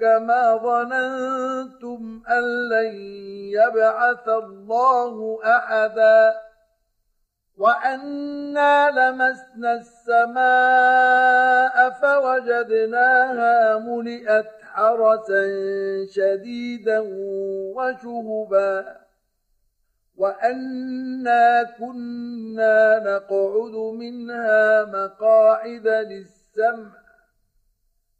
كما ظننتم أن لن يبعث الله أحدا وأنا لمسنا السماء فوجدناها ملئت حرسا شديدا وشهبا وأنا كنا نقعد منها مقاعد السمع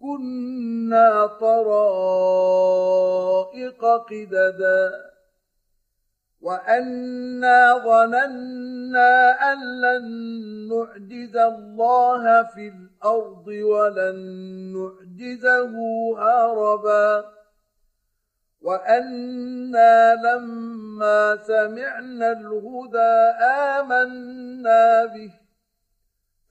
كنا طرائق قددا وأنا ظننا أن لن نعجز الله في الأرض ولن نعجزه هربا وأنا لما سمعنا الهدى آمنا به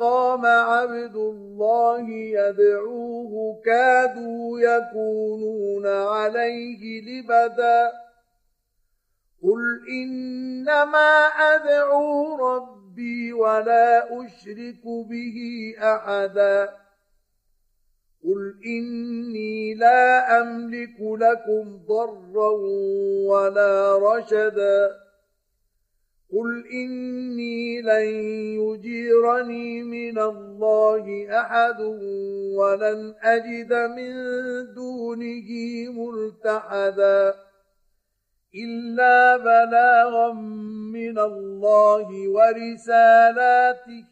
قام عبد الله يدعوه كادوا يكونون عليه لبدا. قل إنما أدعو ربي ولا أشرك به أحدا. قل إني لا أملك لكم ضرا ولا رشدا. قل اني لن يجيرني من الله احد ولن اجد من دونه ملتحدا الا بلاغا من الله ورسالاته